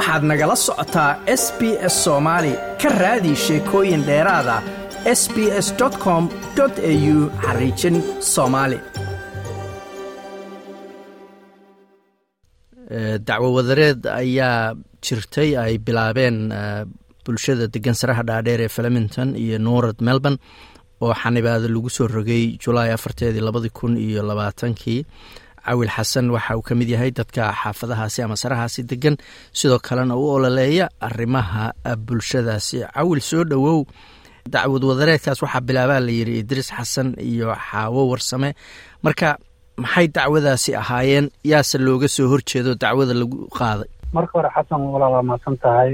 waxaad nagala socotaa s b s soomaali ka raadi sheekooyin dheeraada s b s com au xariijin soomaali dacwo wadareed ayaa jirtay ay bilaabeen bulshada degan saraha dhaadheer ee flemington iyo norad melbourne oo xanibaada lagu soo rogay julaay afarteedii labadii kun iyo labaatankii cawil xasan waxa uu ka mid yahay dadka xaafadahaasi ama sarahaasi degan sidoo kalena u ololeeya arrimaha bulshadaasi cawil soo dhowow dacwad wadareedkaas waxaa bilaabaa la yidhi idriis xasan iyo xaawo warsame. Marka maxay dacwadaasi ahaayeen? Yaase looga soo horjeedo dacwada lagu qaaday. Marka hore xasan walaa waa mahadsan tahay.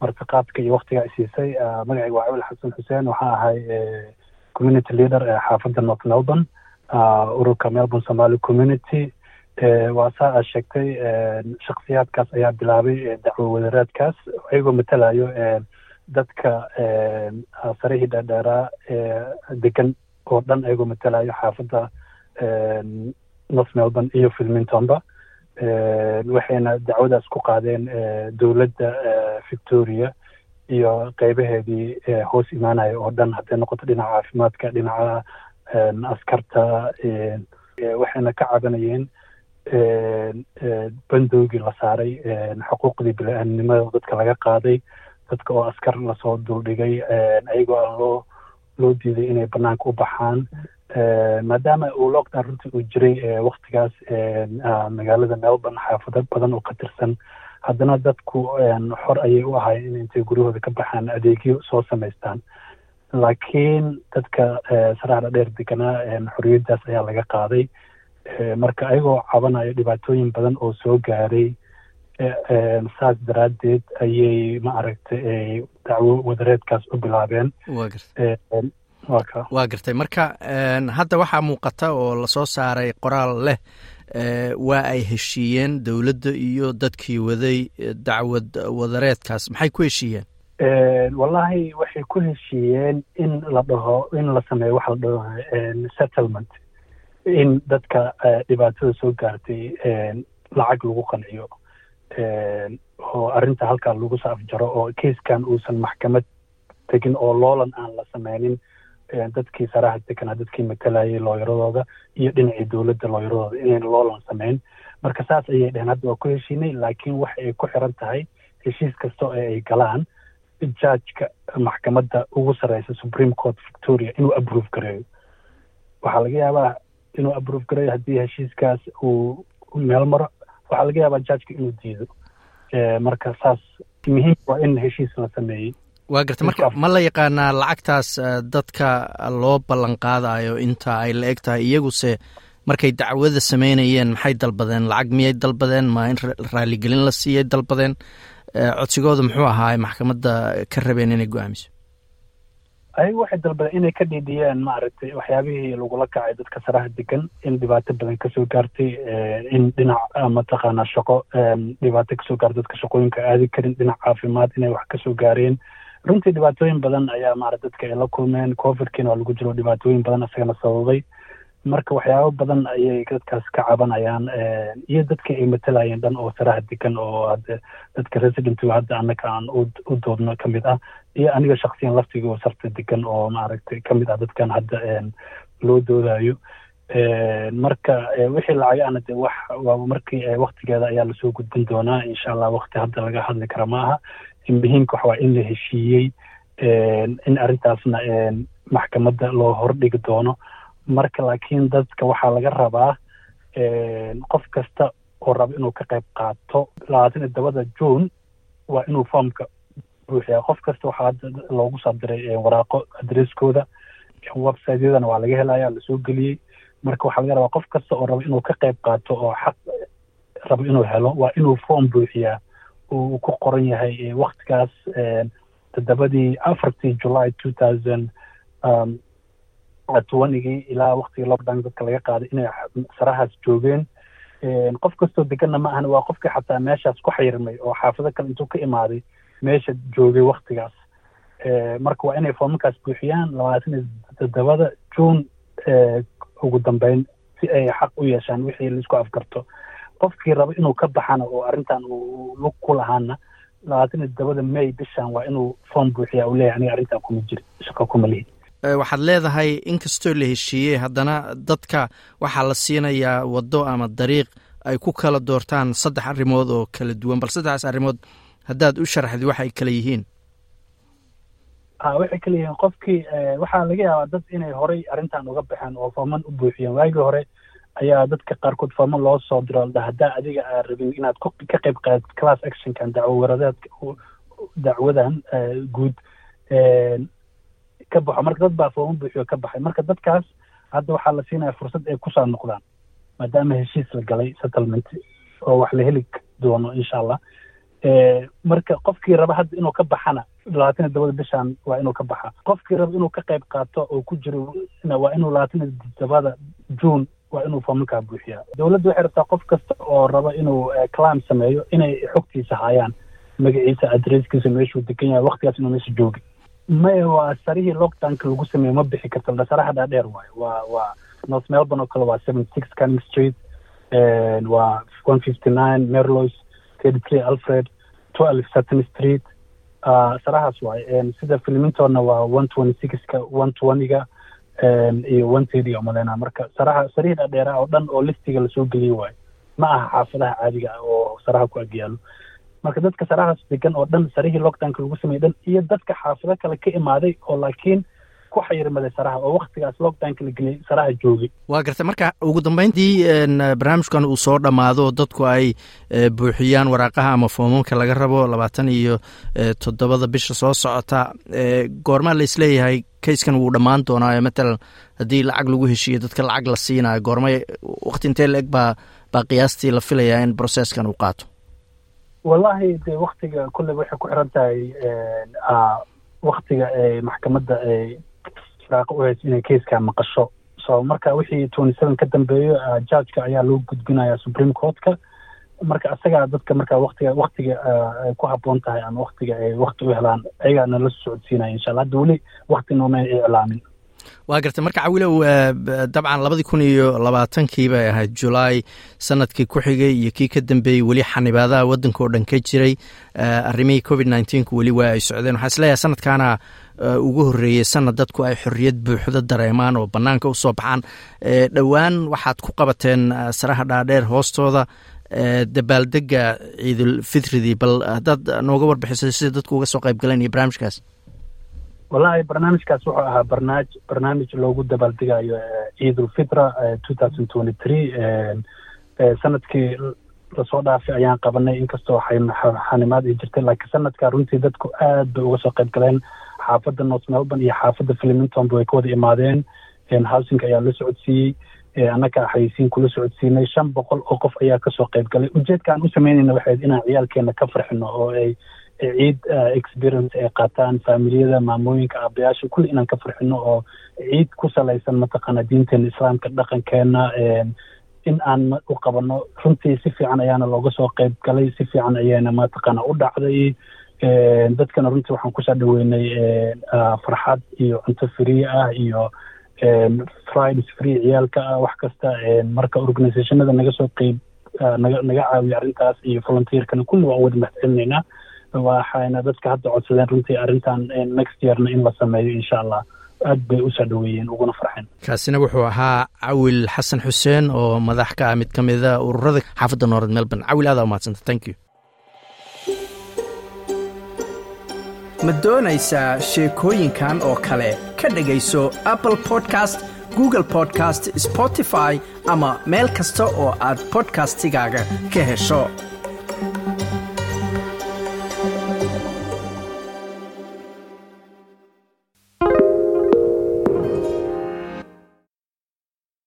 Martiqaadka iyo waktiga ay siisay magacayga waa cawil xasan xuseen. Waxaa ahay community leader ee xaafadda north melbourne ururka melbourne somaly community. waa saa aad sheegtay shaksiyaadkaas ayaa bilaabay dacwo wadareedkaas ayagoo matalayo dadka sarihii dheerdheeraa degan oo dhan ayagoo matalayo xaafadda north melbourne iyo filmintonba waxayna dacwadaas ku qaadeen dowladda victoria iyo qeybaheedii hoos imaanaya oo dhan hadday noqoto dhinaca caafimaadka dhinaca askarta waxayna ka cabanayeen bandowgii la saaray xuquuqdii bili-aadnimada dadka laga qaaday dadka oo askar la soo duldhigay ayagoo aan loo loo diiday inay banaanka u baxaan maadaama uu lockdown runtii uu jiray waktigaas magaalada melbourne xaafado badan oo ka tirsan haddana dadku xor ayay u ahayen in intay guryahooda ka baxaan adeegyo soo samaystaan laakiin dadka saraara dheer deganaa xorriyaddaas ayaa laga qaaday. Marka ayagoo cabanayo dhibaatooyin badan oo soo gaaray saas daraaddeed ayay ma aragtay dacwo wadareedkaas u bilaabeen. Waa gartay. Marka hadda waxaa muuqata oo la soo saaray qoraal leh waa ay heshiiyeen dowladda iyo dadkii waday dacwad wadareedkaas. Maxay ku heshiiyeen wallahi waxay ku heshiiyeen in la dhaho in la sameeyo waxa la dhaho settlement. In dadka dhibaatada soo gaartay lacag lagu qanciyo. Oo arrinta halkaa lagu soo afjaro oo kaiskan uusan maxkamad tegin oo loolan aan la sameynin dadkii saraha deganaa dadkii matalayay looyaradooda iyo dhinacii dowladda looyaradooda inayn loolan sameyn marka saas ayay dheheen hadda waa ku heshiinay laakiin waxa ay ku xiran tahay heshiis kasta ee ay galaan judgeka maxkamadda ugu sarreysa supreme court victoria inuu approve gareeyo. Waxaa laga yaabaa inuu approve gareeyo haddii heshiiskaas uu meel maro. Waxaa laga yaabaa judgeka inuu diido. Marka saas muhiim waa in heshiis la sameeyey. Waa garta marka ma la yaqaanaa lacagtaas dadka loo ballan qaadayo inta ay la eg tahay iyaguse markay dacwada sameynayeen maxay dalbadeen? Lacag miyay dalbadeen? Ma in raaligelin la siiyay dalbadeen codsigooda muxuu ahaa maxkamadda ka rabeen inay go'aamiso. Ayagu waxay dalbadeen inay ka dhiidhiyeen maaragtay waxyaabihii lagula kacay dadka saraha degan in dhibaato badan ka soo gaartay in dhinac mataqaanaa shaqo dhibaato ka soo gaartay dadka shaqooyinka aadi karin dhinac caafimaad inay wax ka soo gaareen. Runtii dhibaatooyin badan ayaa maarata dadka ay la kulmeen. Covidkiina waa lagu jiro dhibaatooyin badan isagana sababay marka waxyaabo badan ayay dadkaas ka cabanayaan iyo dadkii ay matalayeen dhan oo saraha degan oo dadka residentiga hadda annaka aan u doodno ka mid ah iyo aniga shaksiyan laftiga oo sarta degan oo maaragtay ka mid ah dadkan hadda loo doodayo marka wixii lacag ana de wax markii waktigeeda ayaa la soo gudbin doonaa insha allah wakti hadda laga hadli kara maaha. Muhiimka waxa waa in la heshiiyey in arrintaasna maxkamadda loo hordhigi doono marka laakiin dadka waxaa laga rabaa qof kasta oo raba inuu ka qayb qaato labaatan iyo todobada june waa inuu foomka buuxiyaa. Qof kasta waxaa loogu soo diray waraaqo adresskooda websiteyadana waa laga helaya la soo geliyey. Marka waxaa laga rabaa qof kasta oo raba inuu ka qayb qaato oo xaq rabo inuu helo waa inuu foom buuxiyaa. Uu ku qoran yahay waktigaas toddobadii afartii july two thousand twenigii ilaa waktigii lockdown dadka laga qaaday inay sarahaas joogeen. Qof kastoo deganna ma ahan waa qofkii xataa meeshaas ku xayirmay oo xaafado kale intuu ka imaaday meesha joogay waktigaas marka waa inay foomakaas buuxiyaan labaatan iyo toddobada june ugu dambeyn si ay xaq u yeeshaan wixii la isku afgarto. Qofkii raba inuu ka baxana oo arrintan uu lug ku lahaana labaatan iyo todobada may bishan waa inuu foom buuxiya uu leeyahay aniga arrintan kuma jiri shaqo kuma lihi waxaad leedahay inkastoo la heshiiyey haddana dadka waxaa la siinayaa waddo ama dariiq ay ku kala doortaan saddex arrimood oo kala duwan. Bal saddexdaas arrimood haddaad u sharaxdi waxay kala yihiin. A waxay kala yihiin qofkii waxaa laga yaabaa dad inay horay arrintan uga baxeen oo fooman u buuxiyeen waagii hore ayaa dadka qaarkood fooman loo soo diro da haddaa adiga aa rabin inaad ka qayb qaadid class actionkan dacwo waradeedka dacwadan guud ka baxo. Marka dad baa fooman buuxiyo ka baxay. Marka dadkaas hadda waxaa la siinaya fursad ay ku soo noqdaan maadaama heshiis la galay settlement oo wax la heli doono insha allah marka qofkii raba hadda inuu ka baxana labaatan todobada bishan waa inuu ka baxa. Qofkii raba inuu ka qayb qaato oo ku jiro waa inuu labaatan todobada june waa inuu foomankaa buuxiyaa. Dowladda waxay rabtaa qof kasta oo raba inuu clam sameeyo inay xogtiisa hayaan. Magaciisa adresskiisa meeshuu degan yahay waktigaas inuu meesha joogi maya waa sarihii lockdownka lagu sameeyo ma bixi karto dhasaraha dhaadheer waayo. Waa waa north melbourne oo kale waa seven six canning street waa one fifty nine merlois thirty three alfred twelve sutton street. Sarahaas waaye sida filmintona waa one twenty sixka one twentyga iyo one thirty oo maleyna marka saraha sarihii dhaadheeraha oo dhan oo listiga la soo geliyey waayo. Ma aha xaafadaha caadiga ah oo saraha ku agyaalo marka dadka sarahaas degan oo dhan sarihii lockdownka lagu sameeyey dhan iyo dadka xaafado kale ka imaaday oo laakiin ku xayirmaday saraha oo waktigaas lockdownka la geliyey saraha joogay. Waa gartay. Marka ugu dambeyntii barnaamijkan uu soo dhammaado dadku ay buuxiyaan waraaqaha ama foomamka laga rabo labaatan iyo toddobada bisha soo socota goormaa la is leeyahay kayskan wuu dhammaan doonaayo. Matalan haddii lacag lagu heshiiyo dadka lacag la siinayo goormay wakti intee la eg baa baa qiyaastii la filayaa in processkan uu qaato wallahi de waktiga kulley waxay ku xiran tahay waktiga ay maxkamadda ay firaaqo u hayso inay kayskaa maqasho. So marka wixii twenty seven ka dambeeyo judgeka ayaa loo gudbinayaa supreme courtka. Marka isagaa dadka marka waktiga waktiga ay ku habboon tahay ama waktiga ay wakti u helaan ayagaa nala socodsiinaya insha allah. Hadda weli wakti nooma iclaamin waa gartay marka cawilow dabcan labadii kun iyo labaatankii bay ahayd julaay sannadkii ku xigay iyo kii ka dambeeyey weli xanibaadaha waddanka oo dhan ka jiray. Arrimihii covid nneteen-ku weli waa ay socdeen. Waxaa is leeyahay sanadkaana ugu horreeyey sanad dadku ay xorriyad buuxdo dareemaan oo bannaanka u soo baxaan. Dhowaan waxaad ku qabateen saraha dhaadheer hoostooda dabaaldega ciidul fitridii bal haddaad nooga warbixisay sida dadku uga soo qayb galeen iyo barnaamijkaas wallahi barnaamijkaas wuxuu ahaa barnaaj barnaamij loogu dabaaldegayo ciidulfitra thousand twenty three sannadkii la soo dhaafay ayaan qabanay. Inkastoo xanimaad ay jirtay laakiin sanadka runtii dadku aad bay uga soo qayb galeen. Xaafadda north melbourne iyo xaafadda flemingtonba way ka wada imaadeen housing ayaa la socodsiiyey. Annaga xayeysiin kula socodsiinay shan boqol oo qof ayaa ka soo qayb galay. Ujeedka aan u sameynayna waxayd inaan ciyaalkeena ka farxino oo ay ciid experience ay qaataan faamiliyada maamooyinka aabayaasha kulli inaan ka farxino oo ciid ku salaysan mataqaana diinteena islaamka dhaqankeena in aan u qabano. Runtii si fiican ayaana looga soo qayb galay si fiican ayaana mataqaana u dhacday. Dadkana runtii waxaan ku soo dhaweynay farxad iyo cunto free ah iyo fridays free ciyaalka ah wax kasta marka organizationada naga soo qeyb naga naga caawiya arrintaas iyo volunteerkana kulli waan wada mahadcelinaynaa waxayna dadka hadda codsadeen runtii arrintan next yearna in la sameeyo insha allah aad bay u soo dhaweeyeen uguna farxeen. Kaasina wuxuu ahaa cawil xasan xuseen oo madax ka ah mid ka mida ururada xaafadda noord melbourne. Cawil aadaa umahadsanta thank you. Ma doonaysaa sheekooyinkan oo kale? Ka dhegayso apple podcast google podcast spotify ama meel kasta oo aad podcastigaaga ka hesho